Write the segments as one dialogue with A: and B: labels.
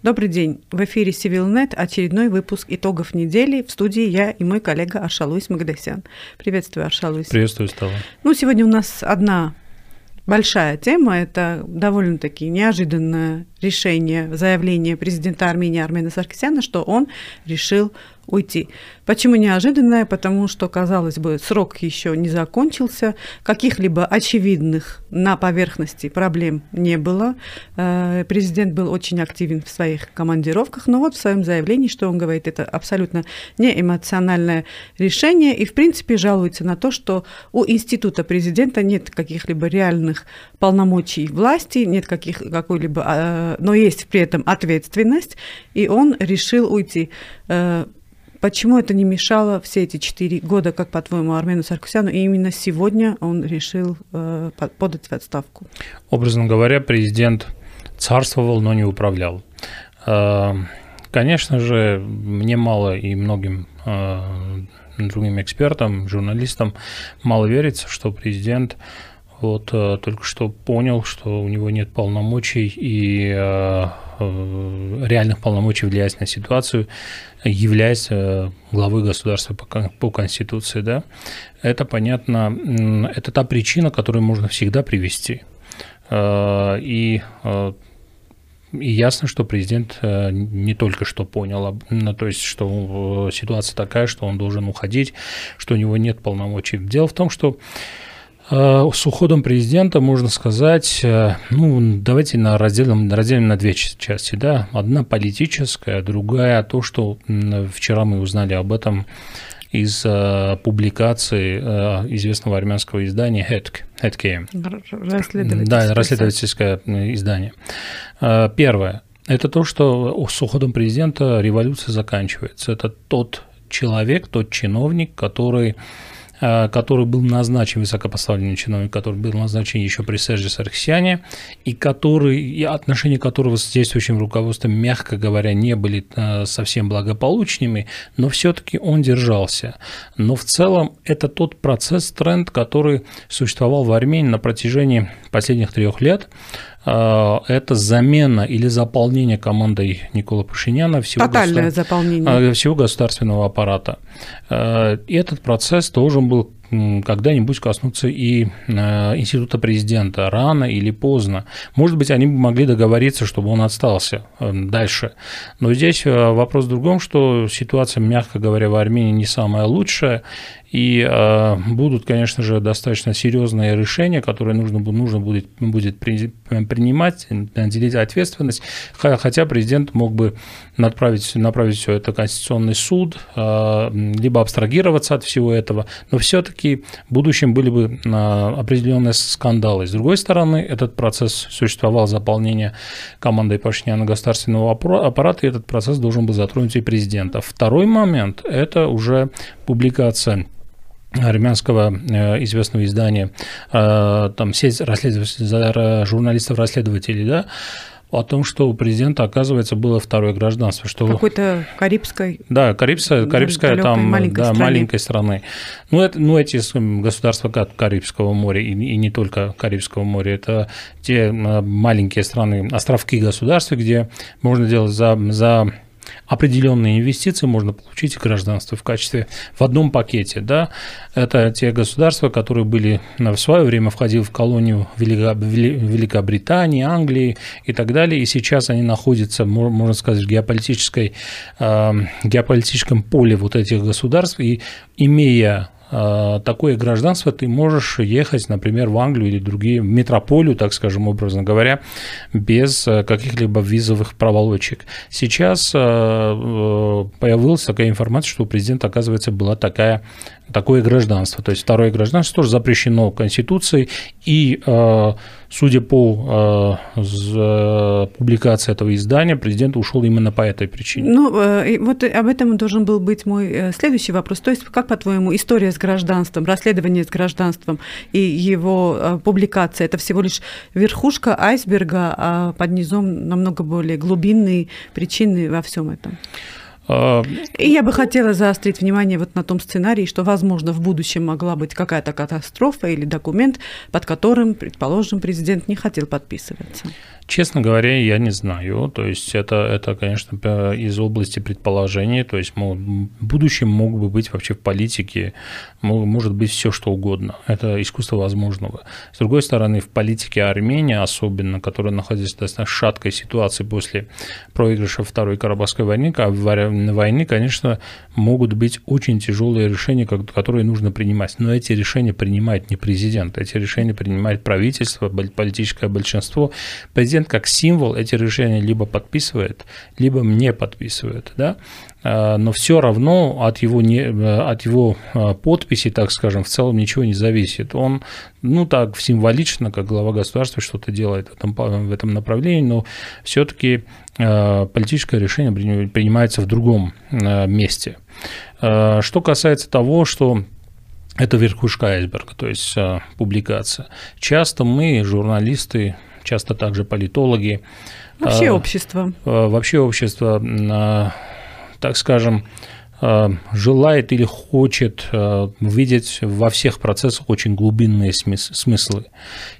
A: Добрый день. В эфире CivilNet очередной выпуск итогов недели. В студии я и мой коллега Аршалуис Магдасян. Приветствую, Аршалуис.
B: Приветствую, Стала.
A: Ну, сегодня у нас одна большая тема. Это довольно-таки неожиданное решение, заявление президента Армении Армена Саркисяна, что он решил уйти. Почему неожиданное? Потому что, казалось бы, срок еще не закончился, каких-либо очевидных на поверхности проблем не было. Э, президент был очень активен в своих командировках, но вот в своем заявлении, что он говорит, это абсолютно не эмоциональное решение и, в принципе, жалуется на то, что у института президента нет каких-либо реальных полномочий власти, нет каких, какой-либо, э, но есть при этом ответственность, и он решил уйти. Э, Почему это не мешало все эти четыре года, как по-твоему, Армену Саркисяну, и именно сегодня он решил э, подать в отставку?
B: Образно говоря, президент царствовал, но не управлял. Э, конечно же, мне мало и многим другим экспертам, журналистам мало верится, что президент вот э, только что понял, что у него нет полномочий и э, э, реальных полномочий влиять на ситуацию, являясь главой государства по, Конституции. Да? Это понятно, это та причина, которую можно всегда привести. И и ясно, что президент не только что понял, ну, то есть, что ситуация такая, что он должен уходить, что у него нет полномочий. Дело в том, что с уходом президента можно сказать, э, ну, давайте на разделим, разделим на две части, да. Одна политическая, другая то, что вчера мы узнали об этом из uh, публикации uh, известного армянского издания HETK.
A: HETK.
B: Да, расследовательское издание. Uh, первое. Это то, что с уходом президента революция заканчивается. Это тот человек, тот чиновник, который Э, который был назначен, высокопоставленный чиновник, который был назначен еще при Серже Сарксяне, и который, и отношения которого с действующим руководством, мягко говоря, не были э, совсем благополучными, но все-таки он держался. Но в целом это тот процесс, тренд, который существовал в Армении на протяжении последних трех лет, э, это замена или заполнение командой Никола Пашиняна всего,
A: Тотальное заполнение.
B: всего государственного аппарата. И этот процесс должен был когда-нибудь коснуться и э, института президента, рано или поздно. Может быть, они бы могли договориться, чтобы он остался э, дальше. Но здесь э, вопрос в другом, что ситуация, мягко говоря, в Армении не самая лучшая, и э, будут, конечно же, достаточно серьезные решения, которые нужно, нужно будет, будет принимать, делить ответственность, хотя президент мог бы направить, направить все это в Конституционный суд, э, либо абстрагироваться от всего этого, но все-таки в будущем были бы э, определенные скандалы. С другой стороны, этот процесс существовал заполнение командой Пашиняна государственного аппарата, и этот процесс должен был затронуть и президента. Второй момент – это уже публикация армянского э, известного издания, э, там сеть расследователей, журналистов-расследователей, да, о том, что у президента, оказывается, было второе гражданство. Что...
A: Какой-то карибской...
B: Да, карибская, карибская там, маленькой да, стране. маленькой страны. Ну, это, ну, эти государства Карибского моря, и, и не только Карибского моря, это те маленькие страны, островки государства, где можно делать за, за определенные инвестиции можно получить гражданство в качестве в одном пакете. Да? Это те государства, которые были в свое время входили в колонию Великобритании, Англии и так далее, и сейчас они находятся, можно сказать, в геополитической, э, геополитическом поле вот этих государств, и имея такое гражданство ты можешь ехать, например, в Англию или другие, в метрополию, так скажем, образно говоря, без э, каких-либо визовых проволочек. Сейчас э, появилась такая информация, что у президента, оказывается, была такая такое гражданство. То есть второе гражданство тоже запрещено Конституцией, и, э, судя по э, публикации этого издания, президент ушел именно по этой причине.
A: Ну, э, вот об этом должен был быть мой следующий вопрос. То есть, как, по-твоему, история с гражданством, расследование с гражданством и его публикация – это всего лишь верхушка айсберга, а под низом намного более глубинные причины во всем этом? А, И я бы хотела заострить внимание вот на том сценарии, что, возможно, в будущем могла быть какая-то катастрофа или документ, под которым, предположим, президент не хотел подписываться.
B: Честно говоря, я не знаю. То есть это, это конечно, из области предположений. То есть в будущем мог бы быть вообще в политике, может быть все что угодно. Это искусство возможного. С другой стороны, в политике Армении особенно, которая находится в достаточно шаткой ситуации после проигрыша Второй Карабахской войны, войны, конечно, могут быть очень тяжелые решения, которые нужно принимать. Но эти решения принимает не президент, эти решения принимает правительство, политическое большинство. Президент президент как символ эти решения либо подписывает, либо не подписывает, да, а, но все равно от его, не, от его а, подписи, так скажем, в целом ничего не зависит. Он, ну так, символично, как глава государства что-то делает в этом, в этом направлении, но все-таки а, политическое решение принимается в другом месте. Что касается того, что это верхушка айсберга, то есть публикация. Часто мы, журналисты, часто также политологи.
A: Вообще а, общество.
B: А, вообще общество, а, так скажем, желает или хочет видеть во всех процессах очень глубинные смыслы.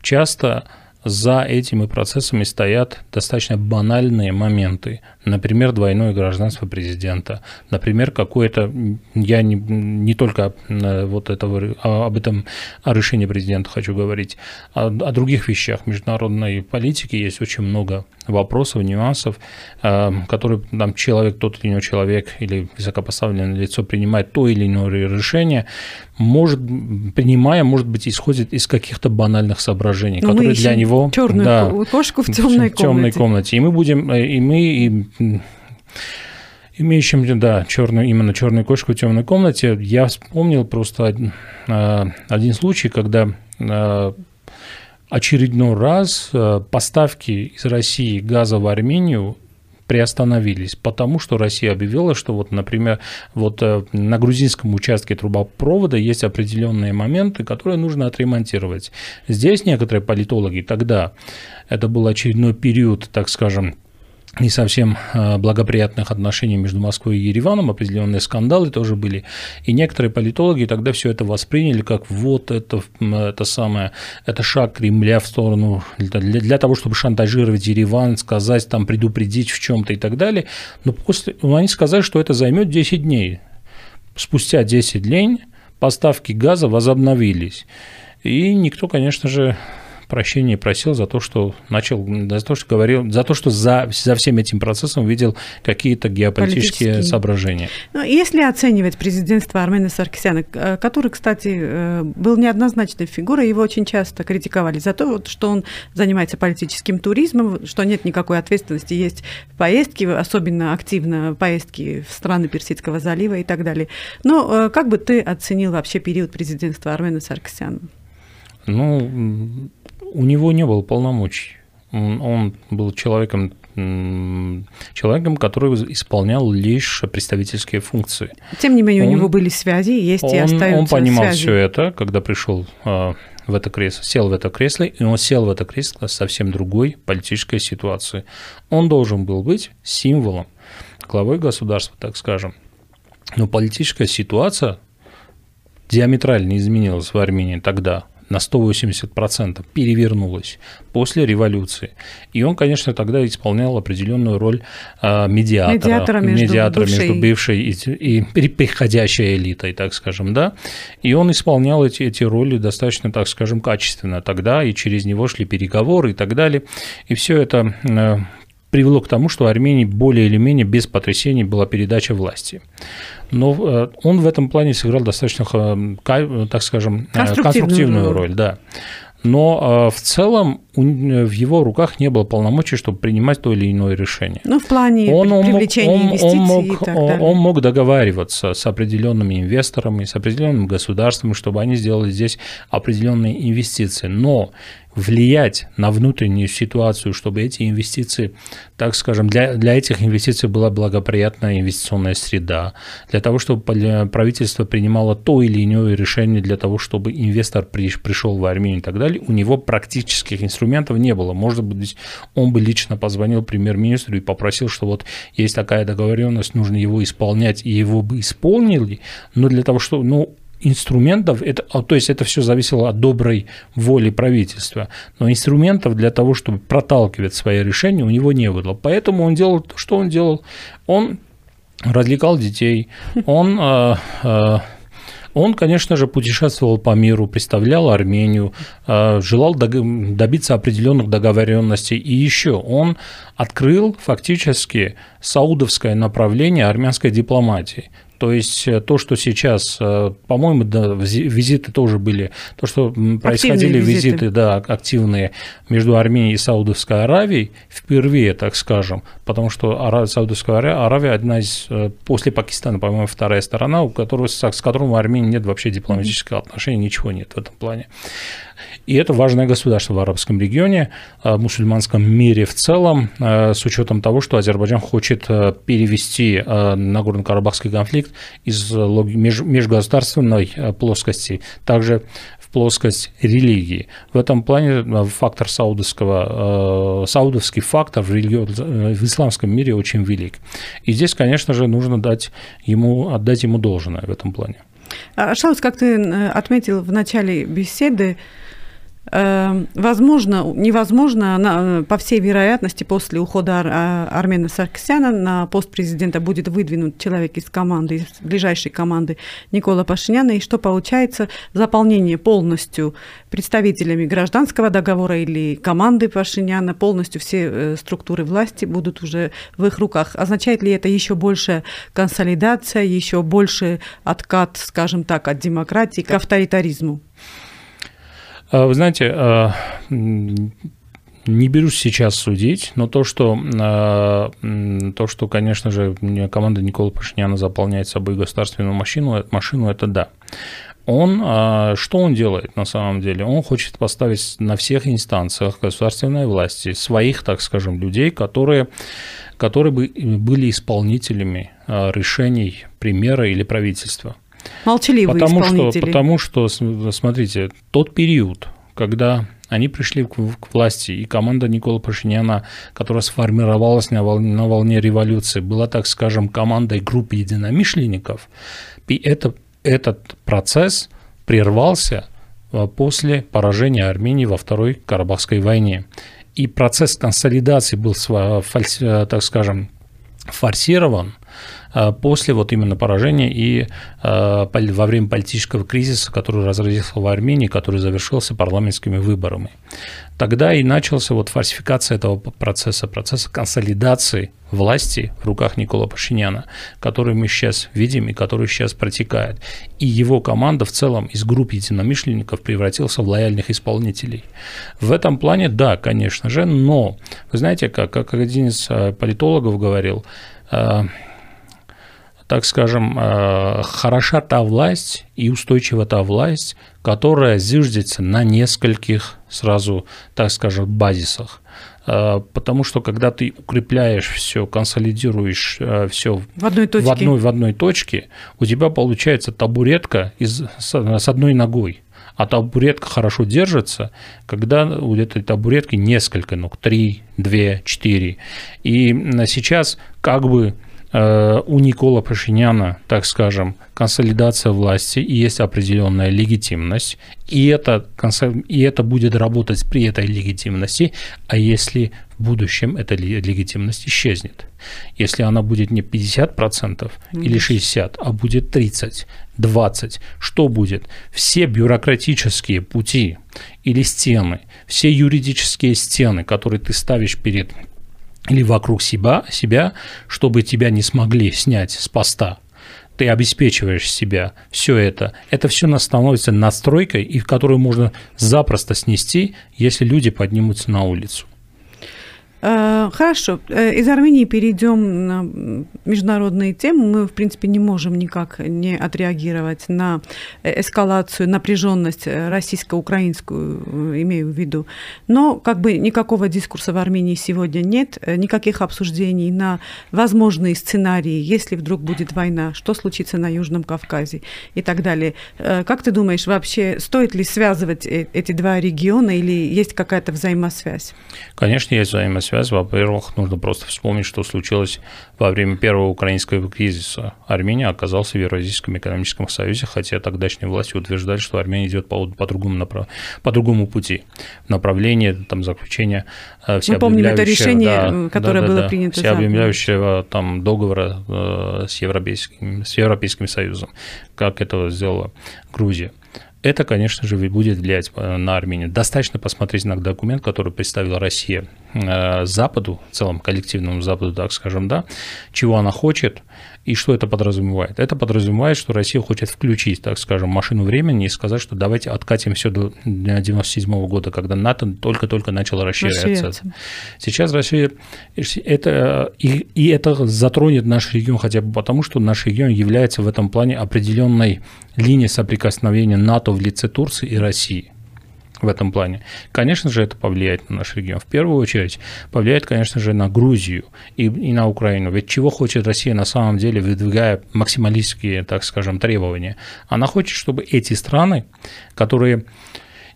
B: Часто за этими процессами стоят достаточно банальные моменты. Например, двойное гражданство президента. Например, какое-то, я не, не только вот этого, а об этом о решении президента хочу говорить, а о других вещах международной политики есть очень много вопросов, нюансов, а, которые там человек, тот или иной человек или высокопоставленное лицо принимает то или иное решение, может, принимая, может быть, исходит из каких-то банальных соображений, Но которые для него...
A: Черную да, кошку в темной комнате. В темной комнате.
B: И мы будем, э, и мы и имеющим, да, черную, именно черную кошку в темной комнате, я вспомнил просто один, э, один случай, когда э, очередной раз поставки из России газа в Армению приостановились, потому что Россия объявила, что вот, например, вот э, на грузинском участке трубопровода есть определенные моменты, которые нужно отремонтировать. Здесь некоторые политологи тогда, это был очередной период, так скажем, не совсем а, благоприятных отношений между Москвой и Ереваном, определенные скандалы тоже были. И некоторые политологи тогда все это восприняли как вот это, это самое, это шаг Кремля в сторону для, для того, чтобы шантажировать Ереван, сказать, там, предупредить в чем-то и так далее. Но после, ну, они сказали, что это займет 10 дней. Спустя 10 дней поставки газа возобновились. И никто, конечно же, прощения просил за то, что начал, за то, что говорил, за то, что за, за всем этим процессом видел какие-то геополитические соображения.
A: Ну, если оценивать президентство Армена Саркисяна, э, который, кстати, э, был неоднозначной фигурой, его очень часто критиковали за то, что он занимается политическим туризмом, что нет никакой ответственности, есть поездки, особенно активно поездки в страны Персидского залива и так далее. Но э, как бы ты оценил вообще период президентства Армена Саркисяна?
B: Ну, у него не было полномочий. Он был человеком, человеком, который исполнял лишь представительские функции.
A: Тем не менее, он, у него были связи, есть он, и остаются
B: Он понимал
A: связи.
B: все это, когда пришел а, в это кресло, сел в это кресло, и он сел в это кресло совсем другой политической ситуации. Он должен был быть символом, главой государства, так скажем. Но политическая ситуация диаметрально изменилась в Армении тогда, на 180% перевернулась после революции. И он, конечно, тогда исполнял определенную роль а, медиатора, медиатора между, медиатора бывшей... между бывшей и, и приходящей элитой, так скажем, да. И он исполнял эти, эти роли достаточно, так скажем, качественно тогда, и через него шли переговоры и так далее. И все это э, привело к тому, что Армении более или менее без потрясений была передача власти. Но э, он в этом плане сыграл достаточно, э, так скажем,
A: э, конструктивную, конструктивную
B: роль. Да. Но в целом в его руках не было полномочий, чтобы принимать то или иное решение.
A: Ну, в плане он, он привлечения он, инвестиций
B: он мог,
A: и так
B: далее. Он мог договариваться с определенными инвесторами, с определенными государствами, чтобы они сделали здесь определенные инвестиции. Но влиять на внутреннюю ситуацию, чтобы эти инвестиции, так скажем, для, для этих инвестиций была благоприятная инвестиционная среда, для того, чтобы правительство принимало то или иное решение для того, чтобы инвестор при, пришел в Армению и так далее, у него практических инструментов не было. Может быть, он бы лично позвонил премьер-министру и попросил, что вот есть такая договоренность, нужно его исполнять, и его бы исполнили, но для того, чтобы, ну, инструментов, это, а, то есть это все зависело от доброй воли правительства, но инструментов для того, чтобы проталкивать свои решения, у него не было. Поэтому он делал, что он делал? Он развлекал детей, он он, конечно же, путешествовал по миру, представлял Армению, желал добиться определенных договоренностей. И еще он открыл фактически саудовское направление армянской дипломатии. То есть э, то, что сейчас, э, по-моему, да, визиты тоже были, то, что происходили визиты. визиты, да, активные между Арменией и Саудовской Аравией, впервые, так скажем, потому что Саудовская Аравия одна из, э, после Пакистана, по-моему, вторая сторона, у которой, с которой у Армении нет вообще дипломатического отношения, ничего нет в этом плане. И это важное государство в арабском регионе, в э, мусульманском мире в целом, э, с учетом того, что Азербайджан хочет э, перевести Нагорно-Карабахский конфликт из межгосударственной плоскости также в плоскость религии. В этом плане фактор саудовского, саудовский фактор в, религи... в исламском мире очень велик. И здесь, конечно же, нужно дать ему, отдать ему должное в этом плане.
A: А, Шаус, как ты отметил в начале беседы, возможно, невозможно, по всей вероятности, после ухода а, Армена Саркисяна на пост президента будет выдвинут человек из команды, из ближайшей команды Никола Пашиняна, и что получается, заполнение полностью представителями гражданского договора или команды Пашиняна, полностью все э, структуры власти будут уже в их руках. Означает ли это еще больше консолидация, еще больше откат, скажем так, от демократии к авторитаризму?
B: А, вы знаете, а, не берусь сейчас судить, но то, что, а, то, что конечно же, команда Никола Пашиняна заполняет собой государственную машину, машину это да. Он, что он делает на самом деле? Он хочет поставить на всех инстанциях государственной власти своих, так скажем, людей, которые, которые бы были исполнителями решений премьера или правительства.
A: Молчаливые
B: потому. Что, потому что, смотрите, тот период, когда они пришли к, к власти, и команда Никола Пашиняна, которая сформировалась на волне, на волне революции, была, так скажем, командой группы единомышленников, и это, этот процесс прервался а, после поражения Армении во Второй Карабахской войне. И процесс консолидации был, так скажем, форсирован – Э, после вот именно поражения и э, во время политического кризиса, который разразился в Армении, который завершился парламентскими выборами. Тогда и начался вот фальсификация этого процесса, процесса консолидации власти в руках Никола Пашиняна, который мы сейчас видим и который сейчас протекает. И его команда в целом из групп единомышленников превратился в лояльных исполнителей. В этом плане, да, конечно же, но, вы знаете, как, как один из э, политологов говорил, так скажем, э, хороша та власть и устойчива та власть, которая зиждется на нескольких сразу, так скажем, базисах. Э, потому что когда ты укрепляешь все, консолидируешь э, все
A: в одной точке,
B: в одной, в одной точке у тебя получается табуретка из, с одной ногой. А табуретка хорошо держится, когда у этой табуретки несколько ног, три, две, четыре. И сейчас как бы у Никола Пашиняна, так скажем, консолидация власти и есть определенная легитимность, и это, и это будет работать при этой легитимности, а если в будущем эта легитимность исчезнет? Если она будет не 50% или 60%, а будет 30, 20, что будет? Все бюрократические пути или стены, все юридические стены, которые ты ставишь перед или вокруг себя, себя, чтобы тебя не смогли снять с поста. Ты обеспечиваешь себя, все это. Это все становится настройкой, и которую можно запросто снести, если люди поднимутся на улицу.
A: Э, хорошо. Э, из Армении перейдем на международные темы. Мы, в принципе, не можем никак не отреагировать на эскалацию, напряженность российско-украинскую, имею в виду. Но как бы никакого дискурса в Армении сегодня нет, никаких обсуждений на возможные сценарии, если вдруг будет война, что случится на Южном Кавказе и так далее. Э, как ты думаешь, вообще стоит ли связывать эти два региона или есть какая-то взаимосвязь?
B: Конечно, есть взаимосвязь связь. Во-первых, нужно просто вспомнить, что случилось во время первого украинского кризиса. Армения оказалась в Евразийском экономическом союзе, хотя тогдашние власти утверждали, что Армения идет по, по, другому, направ... по другому пути, в направлении там, заключения
A: э, Мы помним это решение, да, которое да, да, было да, принято
B: всеобъемляющего там, договора э, с, Европейским, с Европейским Союзом, как это сделала Грузия это, конечно же, будет влиять э, на Армению. Достаточно посмотреть на документ, который представила Россия э, Западу, в целом коллективному Западу, так скажем, да, чего она хочет, и что это подразумевает? Это подразумевает, что Россия хочет включить, так скажем, машину времени и сказать, что давайте откатим все до 1997 года, когда НАТО только-только начало расширяться. расширяться. Сейчас Россия, это, и, и это затронет наш регион хотя бы потому, что наш регион является в этом плане определенной линией соприкосновения НАТО в лице Турции и России в этом плане. Конечно же, это повлияет на наш регион. В первую очередь, повлияет, конечно же, на Грузию и, и на Украину. Ведь чего хочет Россия на самом деле, выдвигая максималистские, так скажем, требования? Она хочет, чтобы эти страны, которые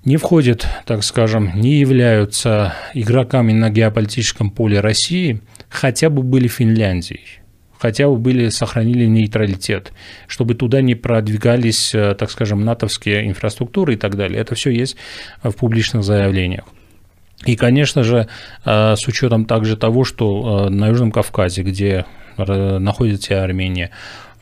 B: не входят, так скажем, не являются игроками на геополитическом поле России, хотя бы были Финляндией хотя бы были, сохранили нейтралитет, чтобы туда не продвигались, э, так скажем, натовские инфраструктуры и так далее. Это все есть в публичных заявлениях. И, конечно же, э, с учетом также того, что э, на Южном Кавказе, где находится Армения,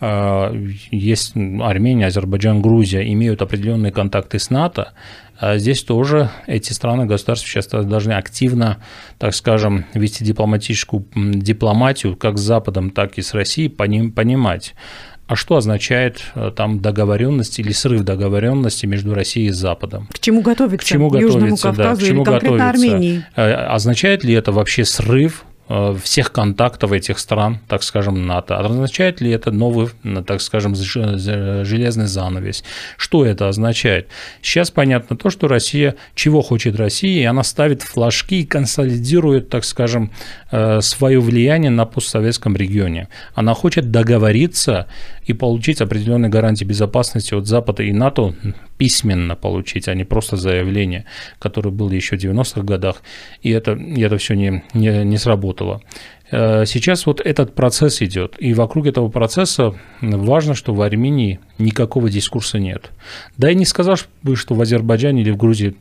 B: есть Армения, Азербайджан, Грузия, имеют определенные контакты с НАТО, а здесь тоже эти страны, государства сейчас должны активно, так скажем, вести дипломатическую дипломатию как с Западом, так и с Россией, понимать, а что означает э, там договоренность или срыв договоренности между Россией и Западом?
A: К чему готовиться? К чему готовиться, Южному Кавказу да, к чему или конкретно готовиться? Армении?
B: Э, означает ли это вообще срыв Э, всех контактов этих стран, так скажем, НАТО. Означает ли это новый, так скажем, железный занавес? Что это означает? Сейчас понятно то, что Россия, чего хочет Россия, и она ставит флажки и консолидирует, так скажем, э, свое влияние на постсоветском регионе. Она хочет договориться и получить определенные гарантии безопасности от Запада и НАТО письменно получить, а не просто заявление, которое было еще в 90-х годах, и это, и это все не, не, не сработало. Э, сейчас вот этот процесс идет, и вокруг этого процесса важно, что в Армении никакого дискурса нет. Да и не сказал бы, что в Азербайджане или в Грузии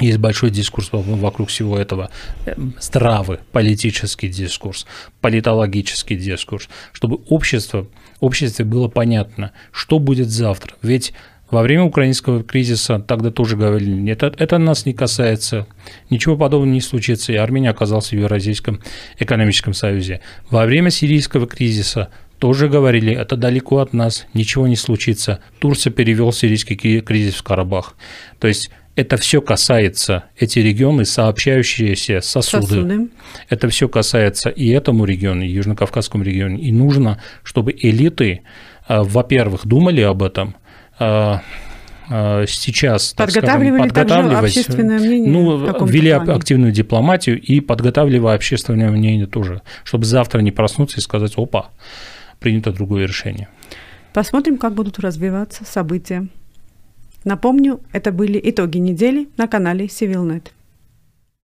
B: есть большой дискурс вокруг всего этого, э, здравый политический дискурс, политологический дискурс, чтобы общество, обществе было понятно, что будет завтра. Ведь во время украинского кризиса тогда тоже говорили, нет, это, нас не касается, ничего подобного не случится, и Армения оказалась в Евразийском экономическом союзе. Во время сирийского кризиса тоже говорили, это далеко от нас, ничего не случится. Турция перевел сирийский кризис в Карабах. То есть это все касается, эти регионы, сообщающиеся сосуды. сосуды. Это все касается и этому региону, и Южно-Кавказскому региону. И нужно, чтобы элиты, а, во-первых, думали об этом – сейчас
A: подготавливали скажем, подготавливать, общественное мнение.
B: Ну, вели плане. активную дипломатию и подготавливая общественное мнение тоже, чтобы завтра не проснуться и сказать, опа, принято другое решение.
A: Посмотрим, как будут развиваться события. Напомню, это были итоги недели на канале CivilNet.